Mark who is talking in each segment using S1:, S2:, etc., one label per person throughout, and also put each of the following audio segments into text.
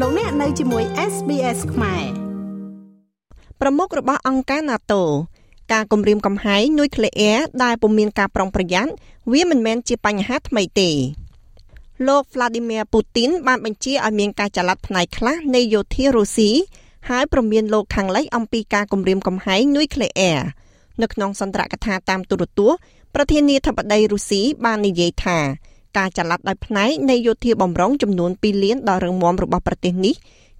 S1: លោកអ្នកនៅជាមួយ SBS ខ្មែរ
S2: ប្រមុខរបស់អង្គការ NATO ការគម្រាមកំហែងនុយក្លេអ៊ែរដែលពុំមានការប្រុងប្រយ័ត្នវាមិនមែនជាបញ្ហាថ្មីទេលោក Vladimir Putin បានបញ្ជាឲ្យមានការចល័តផ្នែកខ្លះនៃយោធារុស្ស៊ីហើយប្រមានលោកខាងលិចអំពីការគម្រាមកំហែងនុយក្លេអ៊ែរនៅក្នុងសន្ទរកថាតាមទូរទស្សន៍ប្រធានាធិបតីរុស្ស៊ីបាននិយាយថា ការចល័តដោយផ្នែកនៃយោធាបំរុងចំនួន2លានដ៏រឹងមាំរបស់ប្រទេសនេះ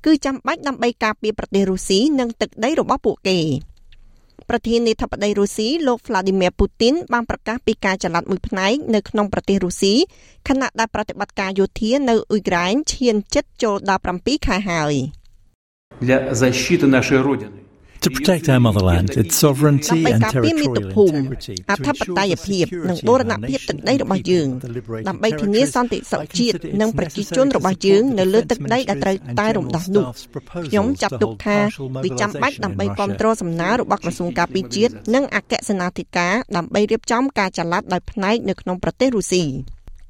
S2: គឺចាំបាច់ដើម្បីការពារប្រទេសរុស្ស៊ីនិងទឹកដីរបស់ពួកគេប្រធានាធិបតីរុស្ស៊ីលោក Vladimir Putin បានប្រកាសពីការចល័តមួយផ្នែកនៅក្នុងប្រទេសរុស្ស៊ីខណៈដែលប្រតិបត្តិការយោធានៅអ៊ុយក្រែនឈានជិតចូលដល់7ខែហើយ
S3: для защиты нашей родины
S4: To protect our motherland, its sovereignty and territorial integrity,
S2: អធិបតេយ្យភាពនិងបូរណភាពទឹកដីរបស់យើងដើម្បីធានាសន្តិសុខជាតិនិងប្រជាជនរបស់យើងនៅលើទឹកដីដែលត្រូវតែរំដោះនោះខ្ញុំចាត់ទុកថាវាចាំបាច់ដើម្បីគ្រប់គ្រងសំណើរបស់ក្រសួងការពារជាតិនិងអគ្គសេនាធិការដើម្បីរៀបចំការចល័តដោយផ្នែកនៅក្នុងប្រទេសរុស្ស៊ី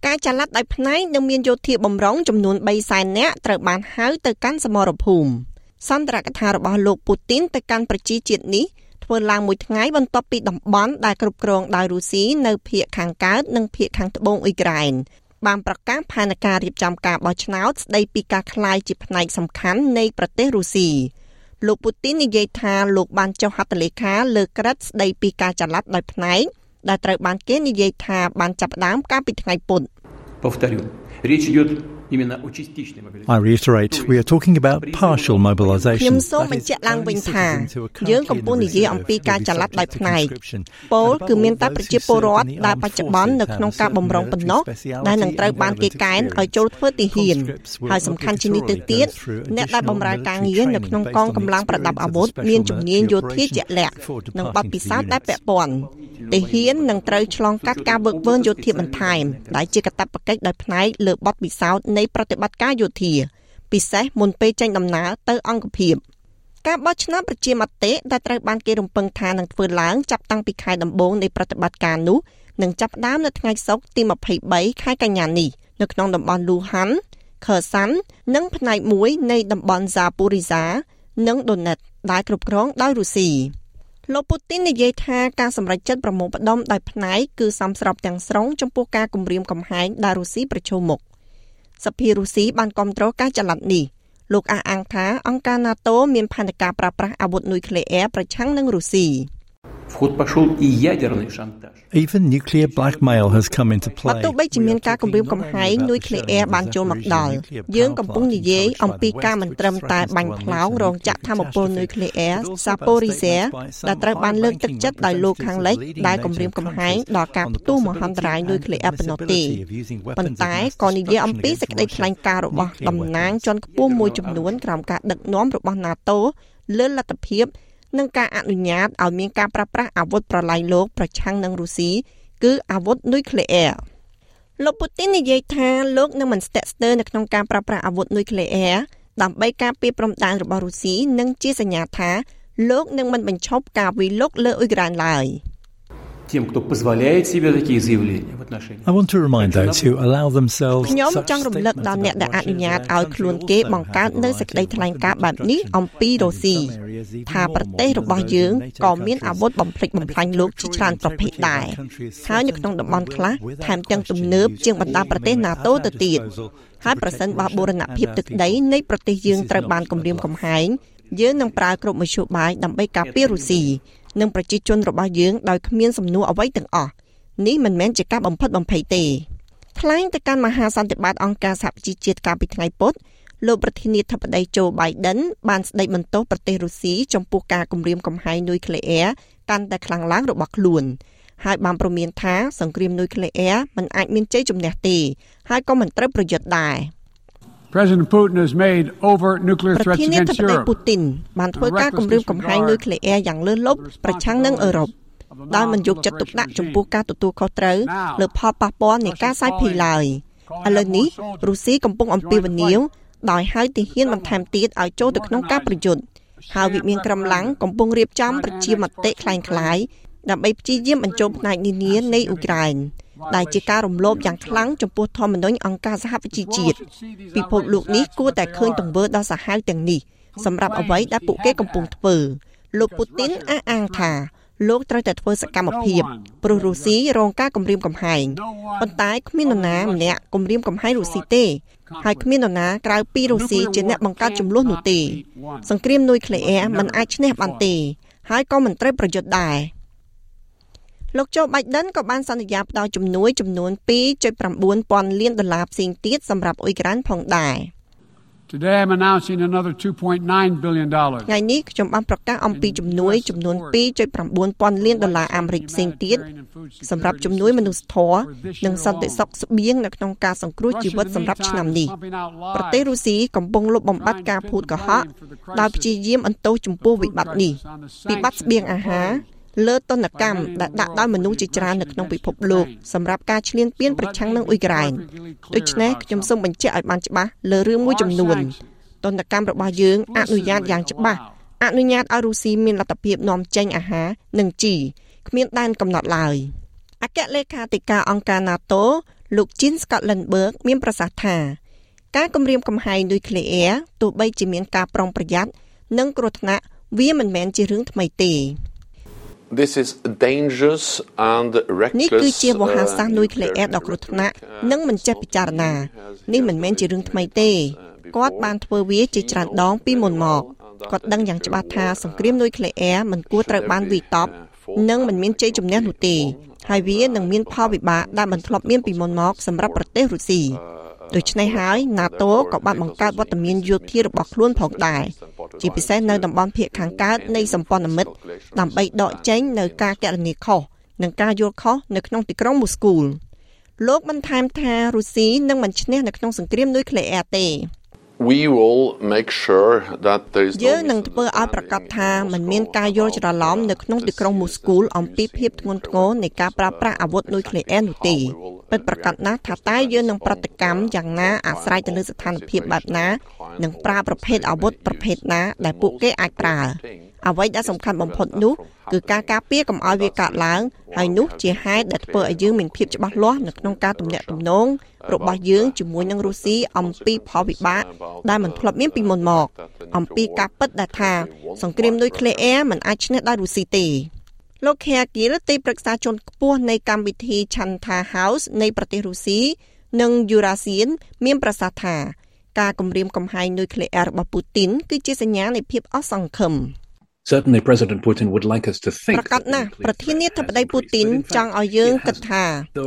S2: ការចល័តដោយផ្នែកនឹងមានយោធាបំរុងចំនួន3សែននាក់ត្រូវបានហៅទៅកាន់សមរភូមិ សន្ទរកថារបស់លោកពូទីនទៅកាន់ប្រជាជាតិនេះធ្វើឡើងមួយថ្ងៃបន្ទាប់ពីតំបន់ដែលគ្រប់គ្រងដោយរុស្ស៊ីនៅភាគខាងកើតនិងភាគខាងត្បូងអ៊ុយក្រែនបានប្រកាសផែនការរៀបចំការបោះឆ្នោតស្ដីពីការក្លាយជាផ្នែកសំខាន់នៃប្រទេសរុស្ស៊ីលោកពូទីននិយាយថាលោកបានចុះហត្ថលេខាលើក្រឹត្យស្ដីពីការចល័តដោយផ្នែកដែលត្រូវបានគេនិយាយថាបានចាប់ផ្ដើមកាលពីថ្ងៃពុធ
S3: Повторю, речь идет
S4: I reiterate we are talking about partial mobilization
S2: ខ្ញុំសូមបញ្ជាក់ឡើងវិញថាយើងកំពុងនិយាយអំពីការចល័តដោយផ្នែកពលគឺមានតែប្រជាពលរដ្ឋដែលបច្ចុប្បន្ននៅក្នុងការបំរុងប៉ុណ្ណោះដែលនឹងត្រូវបានគេកែនឲ្យចូលធ្វើទីហ៊ានហើយសំខាន់ជាងនេះទៅទៀតអ្នកដែលបម្រើការងារនៅក្នុងកងកម្លាំងប្រដាប់អាវុធមានជំនាញយោធាជាក់លាក់និងបទពិសោធន៍ដែលពាក់ព័ន្ធទីហ៊ាននឹងត្រូវឆ្លងកាត់ការវឹកវើយោធាបន្ថែមដែលជាកាតព្វកិច្ចដោយផ្នែកលើបទពិសោធន៍នៃប្រតិបត្តិការយោធា ពិសេសមុនពេលចេញដំណើរទៅអង្គភាពការបោះឆ្នោតប្រជាមតិដែលត្រូវបានគេរំពឹងថានឹងធ្វើឡើងចាប់តាំងពីខែដំបូងនៃប្រតិបត្តិការនោះនឹងចាប់ផ្ដើមនៅថ្ងៃសុក្រទី23ខែកញ្ញានេះនៅក្នុងតំបន់លូហាន់ខឺសាន់និងផ្នែកមួយនៃតំបន់ហ្សាពូរីហ្សា និងដូណេតដែលគ្រប់គ្រងដោយរុស្ស៊ីលោកពូទីននិយាយថាការសម្រេចចិត្តប្រមូលផ្ដុំដោយផ្នែកគឺសមស្របទាំងស្រុងចំពោះការគម្រាមកំហែងដែលរុស្ស៊ីប្រឈមមុខ សភារុស្ស៊ីបានគ្រប់គ្រងការចល័តនេះលោកអះអាងថាអង្គការ NATO មានផែនការប្រើប្រាស់អាវុធនុយក្លេអ៊ែរប្រឆាំងនឹងរុស្ស៊ី
S4: Even nuclear blackmail has come into
S2: បើ
S4: play.
S2: ទោះបីជាមានការគម្រាមកំហែងនុយក្លេអ៊ែរបានចូលមកដល់យើងកំពុងនិយាយអំពីការមិនត្រឹមតែបាញ់ផ្លោងរោងចក្រធម្មពលនុយក្លេអ៊ែរសាប៉ូរីហ្សាដែលត្រូវបានលើកទឹកចិត្តដោយលោកខាងលិចដែលគម្រាមកំហែងដល់ការផ្ទុះមហន្តរាយនុយក្លេអ៊ែរប៉ុណ្ណោះទេប៉ុន្តែក៏និយាយអំពីសេចក្តីថ្លែងការណ៍របស់តំណាងជាន់ខ្ពស់មួយចំនួនក្រោមការដឹកនាំរបស់ NATO លើលទ្ធភាព និងការអនុញ្ញាតឲ្យមានការប្រើប្រាស់អាវុធប្រឡាយលោកប្រឆាំងនឹងរុស្ស៊ីគឺអាវុធនុយក្លេអ៊ែរលោកពូទីននិយាយថាលោកនឹងមិនស្ទាក់ស្ទើរនៅក្នុងការប្រើប្រាស់អាវុធនុយក្លេអ៊ែរដើម្បីការពារព្រំដែនរបស់រុស្ស៊ីនិងជាសញ្ញាថាលោកនឹងមិនបញ្ឈប់ការវិលុកលើអ៊ុយក្រែនឡើយ
S3: Тем, кто позволяет себе такие заявления в отношении.
S4: I want to remind those who allow themselves
S2: ខ្ញុំ
S4: such
S2: ចង់រំលឹកដល់អ្នកដែលអនុញ្ញាតឲ្យខ្លួនគេបង្កើតនៅសេចក្តីថ្លែងការណ៍បែបនេះអំពីរុស្ស៊ី ថាប្រទេសរបស់យើងក៏មានអាវុធបំផ្លិចបំផ្លាញលោកជាច្រើនប្រភេទដែរហើយនៅក្នុងតំបន់ខ្លះថែមទាំងទំនើបជាងបណ្ដាប្រទេស NATO ទៅទៀតហើយប្រសិនបើបូរណភាពទឹកដីនៃប្រទេសយើងត្រូវបានគំរាមកំហែងយើងនឹងប្រើគ្រប់មធ្យោបាយដើម្បីការពាររុស្ស៊ីនិងប្រជាជនរបស់យើងដោយគ្មានសំណួរអ្វីទាំងអស់នេះមិនមែនជាការបំផិតបំភ័យទេថ្លែងទៅកាន់មហាសន្និបាតអង្គការសហប្រជាជាតិកាលពីថ្ងៃពុធ លោកប្រធានាធិបតីโจ Biden បានស្ដីបន្ទោសប្រទេសរុស្ស៊ីចំពោះការគំរាមកំហែងនុយក្លេអ៊ែរកាន់តែខ្លាំងឡើងរបស់ខ្លួនហើយបានប្រមានថាសង្គ្រាមនុយក្លេអ៊ែរមិនអាចមានជ័យជំនះទេហើយក៏មិនត្រូវប្រយុទ្ធដែរ
S5: President Putin has made overt nuclear
S2: ប្រ
S5: threats
S2: ធានាធិ
S5: against
S2: បតី
S5: Europe.
S2: ពូទីនបានធ្វើការគម្រាមកំហែងនុយក្លេអ៊ែរយ៉ាងលើសលប់ប្រឆាំងនឹងអឺរ៉ុបដោយមិនយកចិត្តទុកដាក់ចំពោះការទទួលខុសត្រូវលើផលប៉ះពាល់នៃការសាយភាយឡើយឥឡូវនេះរុស្ស៊ីកំពុងអំពាវនាវ ដោយហៅទាហានបន្ថែមទៀតឲ្យចូលទៅក្នុងការប្រយុទ្ធហើយវិមានក្រំឡាំងកំពុងរៀបចំប្រជាមតិคล้ายៗដើម្បីព្យាយាមបញ្ចូលផ្នែកនានានៃអ៊ុក្រែន ដែលជាការរំលោភយ៉ាងខ្លាំងចំពោះធម្មនុញ្ញអង្គការសហប្រជាជាតិពិភពលោកនេះគួរតែឃើញទង្វើដ៏សាហាវទាំងនេះសម្រាប់អ្វីដែលពួកគេកំពុងធ្វើលោកពូទីនអះអាងថា លោកត្រូវតែធ្វើសកម្មភាពព្រោះរុស្ស៊ីរងការគំរាមកំហែងប៉ុន្តែគ្មាននរណាម្នាក់គំរាមកំហែងរុស្ស៊ីទេហើយគ្មាននរណាក្រៅពីរុស្ស៊ីជាអ្នកបង្កើតចំនួននោះទេ សង្គ្រាមនុយក្លេអ៊ែរមិនអាចឈ្នះបានទេហើយក៏មិនត្រូវប្រយុទ្ធដែរលោកโจ Biden ក៏បានសន្យាផ្ដល់ជំនួយចំនួន2.9ពាន់លានដុល្លារផ្សេងទៀតសម្រាប់អ៊ុយក្រែនផងដែរ
S5: Today I'm announcing another 2.9 billion dollars.
S2: ថ្ងៃនេះខ្ញុំបានប្រកាសអំពីជំនួយចំនួន2.9ពាន់លានដុល្លារអាមេរិកផ្សេងទៀតសម្រាប់ជំនួយមនុស្សធម៌និងសន្តិសុខស្បៀងនៅក្នុងការសង្គ្រោះជីវិតសម្រាប់ឆ្នាំនេះប្រទេសរុស្ស៊ីកំពុងលុបបំបាត់ការភូតកុហកដោយព្យាយាមអន្តោសចំពោះវិបត្តិនេះវិបត្តិស្បៀងអាហារ លើទណ្ឌកម្មដែលដាក់ដោយមនុស្សជាច្រើននៅក្នុងពិភពលោកសម្រាប់ការឈ្លានពានប្រឆាំងនឹងអ៊ុយក្រែនដូច្នេះខ្ញុំសូមបញ្ជាក់ឲ្យបានច្បាស់លើរឿងមួយចំនួនទណ្ឌកម្មរបស់យើងអនុញ្ញាតយ៉ាងច្បាស់អនុញ្ញាតឲ្យរុស្ស៊ីមានលទ្ធភាពនាំចេញអាហារនិងជីគ្មានដែនកំណត់ឡើយអគ្គលេខាធិការអង្គការ NATO លោក Jean Scotlandberg មានប្រសាសន៍ថាការគម្រាមកំហែងនុយក្លេអ៊ែរទោះបីជាមានការប្រុងប្រយ័ត្ននិងគ្រោះថ្នាក់វាមិនមែនជារឿងថ្មីទេ
S6: This is dangerous and reckless
S2: នេះគឺជាវោហារសាស្ត្រនុយក្លេអ៊ែរដ៏គ្រោះថ្នាក់និងមិនចេះពិចារណានេះមិនមែនជារឿងថ្មីទេគាត់បានធ្វើវាជាច្រើនដងពីមុនមកគាត់ដឹងយ៉ាងច្បាស់ថាសង្គ្រាមនុយក្លេអ៊ែរមិនគួរត្រូវបានវិតប់និងមិនមានជ័យជំនះនោះទេហើយវានឹងមានផលវិបាកដែលមិនធ្លាប់មានពីមុនមកសម្រាប់ប្រទេសរុស្ស៊ី ដូច្នេះហើយ NATO ក៏បានបង្កើតវត្តមានយោធារបស់ខ្លួនផងដែរជាពិសេសនៅតំបន់ភាគខាងកើតនៃសម្ព័ន្ធមិត្តដើម្បីដកចេញនៅការកណនីខុសនិងការយល់ខុសនៅក្នុងទីក្រុងមូស្គូលោកបន្ថែមថារុស្ស៊ីនឹងមិនឈ្នះនៅក្នុងសង្គ្រាមនុយក្លេអ៊ែរទេ
S6: we will make sure that there is
S2: យើងនឹងធ្វើឲ្យប្រកាសថាมันមានការយល់ច្រឡំនៅក្នុងទីក្រុងមូស្គូអំពីភាពធ្ងន់ធ្ងរនៃការប្រើប្រាស់អាវុធនុយក្លេអ៊ែរនោះទេពិតប្រាកដណាស់ថាតើយើងនឹងប្រតិកម្មយ៉ាងណាអាស្រ័យទៅលើស្ថានភាពបែបណានិងប្រើប្រភេទអាវុធប្រភេទណាដែលពួកគេអាចប្រើអ្វីដែលសំខាន់បំផុតនោះគឺការការពារកុំឲ្យវាកើតឡើងហើយនោះជាហេតុដែលធ្វើឲ្យយើងមានភាពច្បាស់លាស់នៅក្នុងការទំនាក់ទំនងរបស់យើងជាមួយនឹងរុស្ស៊ីអំពីផលវិបាកដែលមិនធ្លាប់មានពីមុនមក អំពីការពិតដែលថាសង្គ្រាមនុយក្លេអ៊ែរមិនអាចឈ្នះដោយរុស្ស៊ីទេ លោកខេគីលទីប្រឹក្សាជាន់ខ្ពស់នៃកម្មវិធី Chanta House នៃប្រទេសរុស្ស៊ីនិង Eurasian មានប្រសាសន៍ថាការគម្រាមកំហែងនុយក្លេអ៊ែររបស់ពូទីនគឺជាសញ្ញានៃភាពអស់សង្ឃឹម។
S7: Certainly President Putin would like us to think
S2: ប្រកាសណាស់ប្រធានាធិបតីពូទីនចង់ឲ្យយើងគិតថា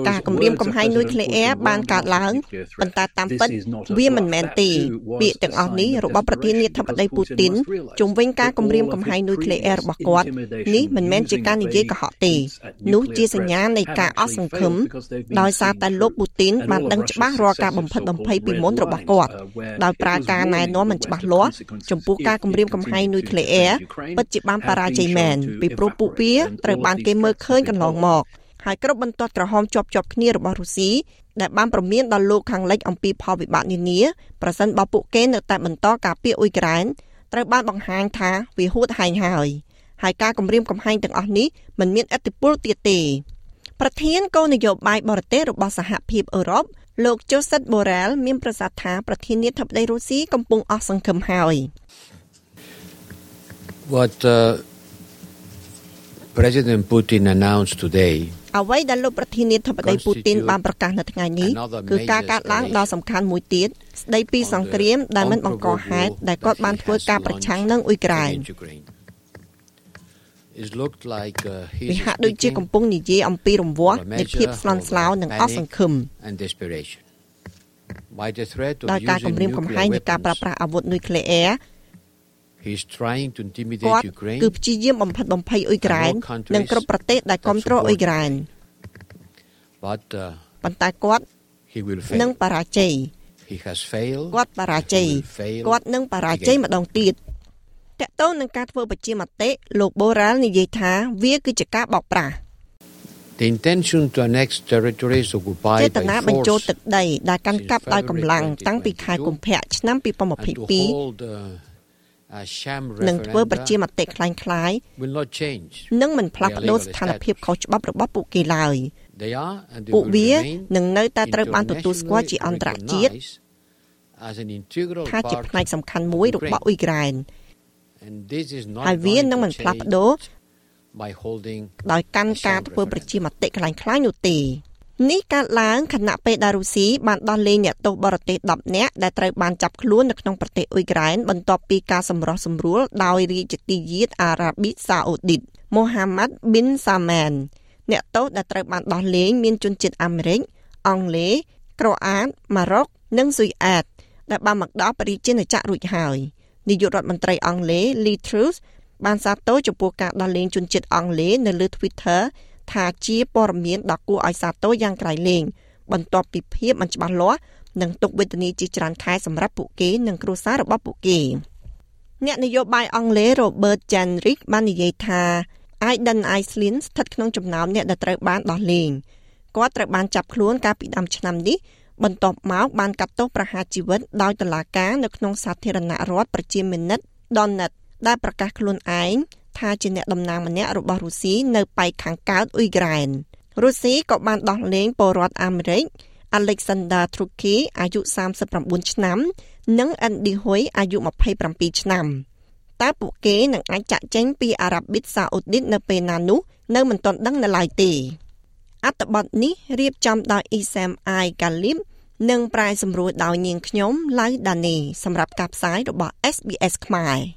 S2: ការគម្រាមកំហែងនុយក្លេអ៊ែរបានកើតឡើងប៉ុន្តែតាមពិតវាមិនមែនទេពាក្យទាំងអស់នេះរបស់ប្រធានាធិបតីពូទីនជំវិញការគម្រាមកំហែងនុយក្លេអ៊ែររបស់គាត់នេះមិនមែនជាការនិយាយកុហកទេនោះជាសញ្ញានៃការអស់សង្ឃឹមដោយសារតែលោកពូទីនបានដឹងច្បាស់រាល់ការបំផិតបំភ័យពីមុនរបស់គាត់ដោយប្រើការណែនាំមិនច្បាស់លាស់ចំពោះការគម្រាមកំហែងនុយក្លេអ៊ែរពិតជាបានបរាជ័យមែនពីព្រោះពួកវាត្រូវបានគេមើលឃើញកន្លងមកហើយគ្រប់បន្ទាត់ក្រហមជាប់ជាប់គ្នារបស់រុស្ស៊ីដែលបានប្រមានដល់លោកខាងលិចអំពីផលវិបាកនានាប្រសិនបើពួកគេនៅតែបន្តការពារអ៊ុយក្រែនត្រូវបានបង្ហាញថាវាហួតហែងហើយហើយការគម្រាមកំហែងទាំងអស់នេះមិនមានឥទ្ធិពលទៀតទេប្រធានគោលនយោបាយបរទេសរបស់សហភាពអឺរ៉ុបលោក Joseph Borrell មានប្រសាសន៍ថាប្រធានាធិបតីរុស្ស៊ីកំពុងអស់សង្ឃឹមហើយ
S8: What uh, President Putin announced today
S2: អ្វីដែលលោកប្រធានាធិបតីពូទីនបានប្រកាសនៅថ្ងៃនេះគឺការកាត់ឡើងដ៏សំខាន់មួយទៀតស្ដីពីសង្គ្រាមដែលមិនបង្កហេតុដែលគាត់បានធ្វើការប្រឆាំងនឹងអ៊ុយក្រែនវាហាក់ដូចជាកំពុងនិយាយអំពីរង្វាស់នៃភាពស្លន់ស្លោនិងអស់សង្ឃឹមដោយការគម្រាមកំហែងនៃការប្រើប្រាស់អាវុធនុយក្លេអ៊ែរ
S8: He's trying to intimidate Ukraine
S2: គឺព្យាយាមបំផិតបំភ័យអ៊ុយក្រែននិងគ្រប់ប្រទេសដែលគ្រប់គ្រងអ៊ុយក្រែន
S8: But
S2: ប៉ុន្តែគាត់
S8: he will fail
S2: នឹងបរាជ័យ
S8: He has failed
S2: គាត់បរាជ័យគាត់នឹងបរាជ័យម្ដងទៀតតកតូននឹងការធ្វើប្រជាមតិលោកបូរ៉ាល់និយាយថាវាគឺជាការបោកប្រាស់
S8: The intention to annex territories
S2: ចេ
S8: occupied
S2: តនា
S8: by
S2: បញ្ចូល
S8: force
S2: ទឹកដីដែលកាន់កាប់ដោយកម្លាំងតាំងពីខែកុម្ភៈឆ្នាំ
S8: and to
S2: 2022 នឹងធ្វើប្រជា
S8: referendum
S2: មតិคล้าย
S8: will not change
S2: ៗនិងមិនផ្លាស់ប្ដូរស្ថានភាពខុសច្បាប់របស់ពួកគេឡើយ ពួកវានឹងនៅតែត្រូវបានទទួលស្គាល់ជាអន្តរជាតិថាជាផ្នែកសំខាន់មួយរបស់អ៊ុយក្រែនហើយវានឹងមិនផ្លាស់ប្ដូរដោយកាន់ការធ្វើប្រជាមតិខ្លាំងខ្លាយនោះទេ នេះកើតឡើងខណៈពេលដែលរុស្ស៊ីបានដោះលែងអ្នកទោសបរទេស10នាក់ដែលត្រូវបានចាប់ខ្លួននៅក្នុងប្រទេសអ៊ុយក្រែនបន្ទាប់ពីការសម្រុះសម្រួលដោយរាជទាយាទអារ៉ាប៊ីសាអូឌីតមូហាម៉ាត់ប៊ីនសាម៉ានអ្នកទោសដែលត្រូវបានដោះលែងមានជនជាតិអាមេរិកអង់គ្លេសក្រូអាតម៉ារ៉ុកនិងស៊ុយអែតដែលបានមកដល់ប្រជាណាចក្ររួចហើយនាយករដ្ឋមន្ត្រីអង់គ្លេស Lee Truss បានសាទរចំពោះការដោះលែងជនជាតិអង់គ្លេសនៅលើ Twitter ថាជាព័ត៌មានដ៏គួរឲ្យសាទរយ៉ាងក្រៃលែងបន្ទាប់ពីភាពមិនច្បាស់លាស់និងទុកវេទនាជាច្រើនខែសម្រាប់ពួកគេនិងគ្រួសាររបស់ពួកគេអ្នកនយោបាយអង់គ្លេស Robert Jenrick បាននិយាយថា Aidan Iceland ស្ថិតក្នុងចំណោមអ្នកដែលត្រូវបានដោះលែងគាត់ត្រូវបានចាប់ខ្លួនកាលពីដើមឆ្នាំនេះបន្ទាប់មកបានកាត់ទោសប្រហារជីវិតដោយតុលាការនៅក្នុងសាធារណរដ្ឋប្រជាមានិត Donetsk ដែលប្រកាសខ្លួនឯង ថាជាអ្នកតំណាងម្នាក់របស់រុស្ស៊ីនៅប៉ែកខាងកើតអ៊ុយក្រែនរុស្ស៊ីក៏បានដោះលែងពលរដ្ឋអាមេរិក Alexander Truki អាយុ39ឆ្នាំ និង Andy Hui អាយុ27ឆ្នាំតើពួកគេនឹងអាចចាក់ចេញពីអារ៉ាប៊ីតសាអូឌីតនៅពេលណានោះនៅមិនទាន់ដឹងនៅឡើយទេអត្ថបទនេះរៀបចំដោយ Isam Ai Galib និង ប្រែសម្រួលដោយនាងខ្ញុំឡៅដានីសម្រាប់ការផ្សាយរបស់ SBS ខ្មែរ